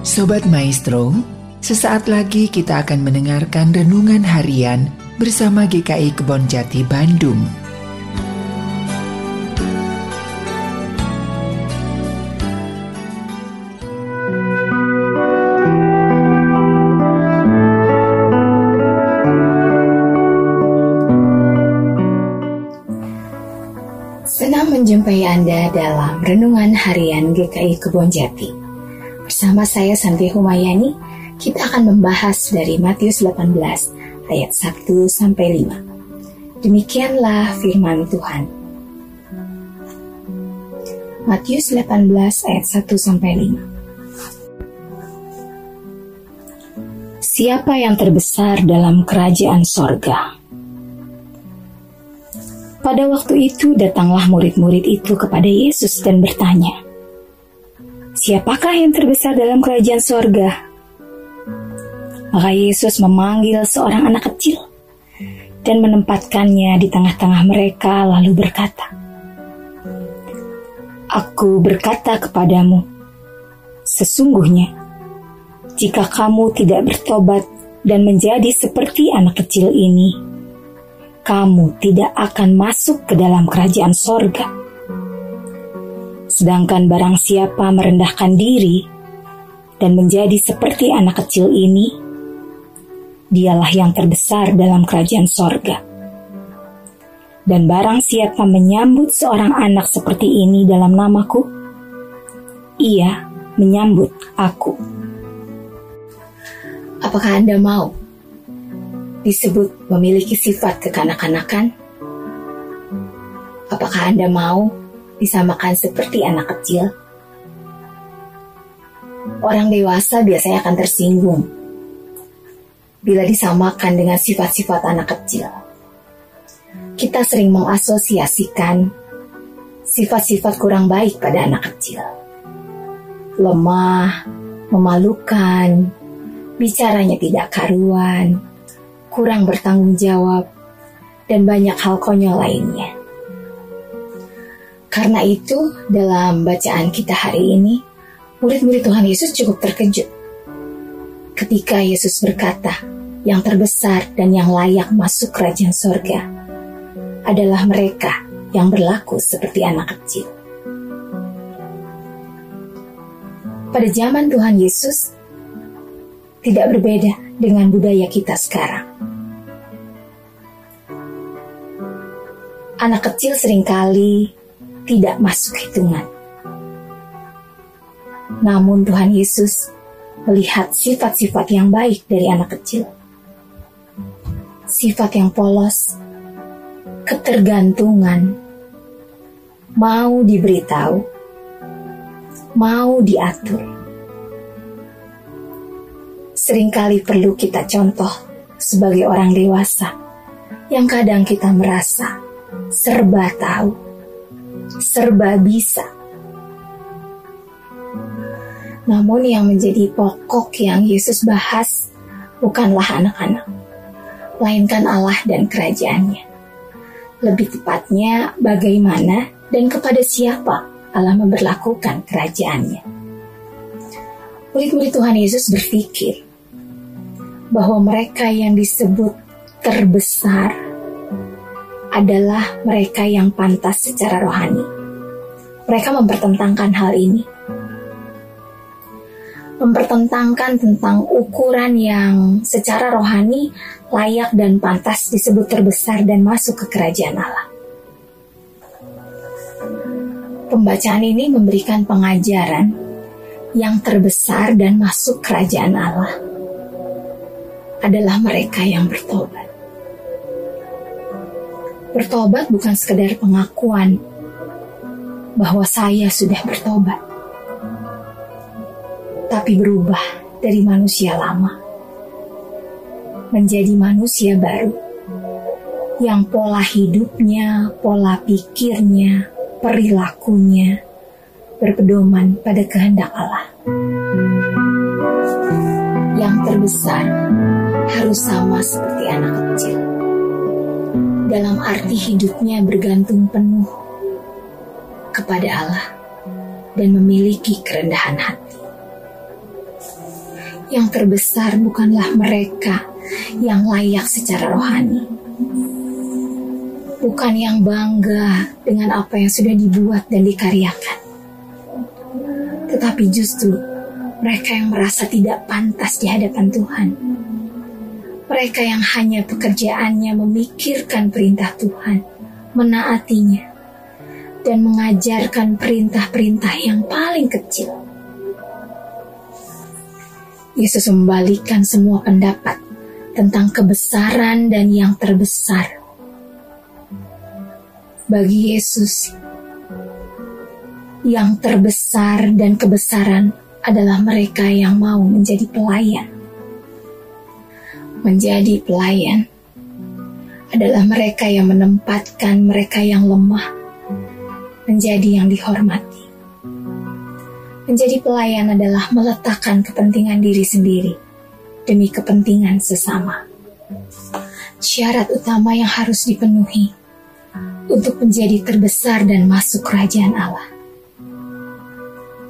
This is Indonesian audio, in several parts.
Sobat Maestro, sesaat lagi kita akan mendengarkan renungan harian bersama GKI Kebon Jati Bandung. Senang menjumpai Anda dalam Renungan Harian GKI Kebon Jati. Bersama saya Santi Humayani, kita akan membahas dari Matius 18 ayat 1 sampai 5. Demikianlah firman Tuhan. Matius 18 ayat 1 sampai 5. Siapa yang terbesar dalam kerajaan sorga? Pada waktu itu datanglah murid-murid itu kepada Yesus dan bertanya, Siapakah yang terbesar dalam kerajaan sorga? Maka Yesus memanggil seorang anak kecil dan menempatkannya di tengah-tengah mereka lalu berkata, Aku berkata kepadamu, sesungguhnya jika kamu tidak bertobat dan menjadi seperti anak kecil ini, kamu tidak akan masuk ke dalam kerajaan sorga. Sedangkan barang siapa merendahkan diri dan menjadi seperti anak kecil ini, dialah yang terbesar dalam kerajaan sorga. Dan barang siapa menyambut seorang anak seperti ini dalam namaku, ia menyambut aku. Apakah Anda mau disebut memiliki sifat kekanak-kanakan? Apakah Anda mau disamakan seperti anak kecil? Orang dewasa biasanya akan tersinggung bila disamakan dengan sifat-sifat anak kecil. Kita sering mengasosiasikan sifat-sifat kurang baik pada anak kecil. Lemah, memalukan, bicaranya tidak karuan, kurang bertanggung jawab, dan banyak hal konyol lainnya. Karena itu, dalam bacaan kita hari ini, murid-murid Tuhan Yesus cukup terkejut ketika Yesus berkata, "Yang terbesar dan yang layak masuk kerajaan sorga adalah mereka yang berlaku seperti anak kecil." Pada zaman Tuhan Yesus, tidak berbeda dengan budaya kita sekarang. Anak kecil sering kali tidak masuk hitungan. Namun Tuhan Yesus melihat sifat-sifat yang baik dari anak kecil. Sifat yang polos, ketergantungan, mau diberitahu, mau diatur. Seringkali perlu kita contoh sebagai orang dewasa yang kadang kita merasa serba tahu, serba bisa. Namun yang menjadi pokok yang Yesus bahas bukanlah anak-anak, melainkan Allah dan kerajaannya. Lebih tepatnya bagaimana dan kepada siapa Allah memperlakukan kerajaannya. Murid-murid Tuhan Yesus berpikir bahwa mereka yang disebut terbesar adalah mereka yang pantas secara rohani. Mereka mempertentangkan hal ini. Mempertentangkan tentang ukuran yang secara rohani layak dan pantas disebut terbesar dan masuk ke kerajaan Allah. Pembacaan ini memberikan pengajaran yang terbesar dan masuk kerajaan Allah adalah mereka yang bertobat. Bertobat bukan sekedar pengakuan bahwa saya sudah bertobat, tapi berubah dari manusia lama menjadi manusia baru yang pola hidupnya, pola pikirnya, perilakunya berpedoman pada kehendak Allah. Yang terbesar harus sama seperti anak kecil dalam arti hidupnya bergantung penuh kepada Allah dan memiliki kerendahan hati. Yang terbesar bukanlah mereka yang layak secara rohani. Bukan yang bangga dengan apa yang sudah dibuat dan dikaryakan. Tetapi justru mereka yang merasa tidak pantas di hadapan Tuhan. Mereka yang hanya pekerjaannya memikirkan perintah Tuhan, menaatinya, dan mengajarkan perintah-perintah yang paling kecil. Yesus membalikan semua pendapat tentang kebesaran dan yang terbesar. Bagi Yesus, yang terbesar dan kebesaran adalah mereka yang mau menjadi pelayan. Menjadi pelayan adalah mereka yang menempatkan mereka yang lemah menjadi yang dihormati. Menjadi pelayan adalah meletakkan kepentingan diri sendiri demi kepentingan sesama. Syarat utama yang harus dipenuhi untuk menjadi terbesar dan masuk kerajaan Allah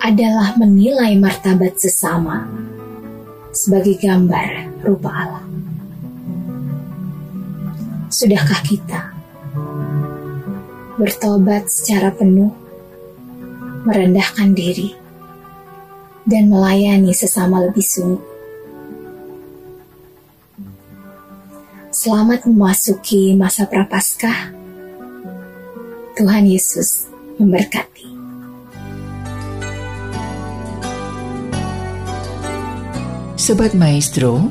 adalah menilai martabat sesama sebagai gambar rupa Allah. Sudahkah kita bertobat secara penuh, merendahkan diri, dan melayani sesama lebih sungguh? Selamat memasuki masa prapaskah. Tuhan Yesus memberkati. Sobat Maestro,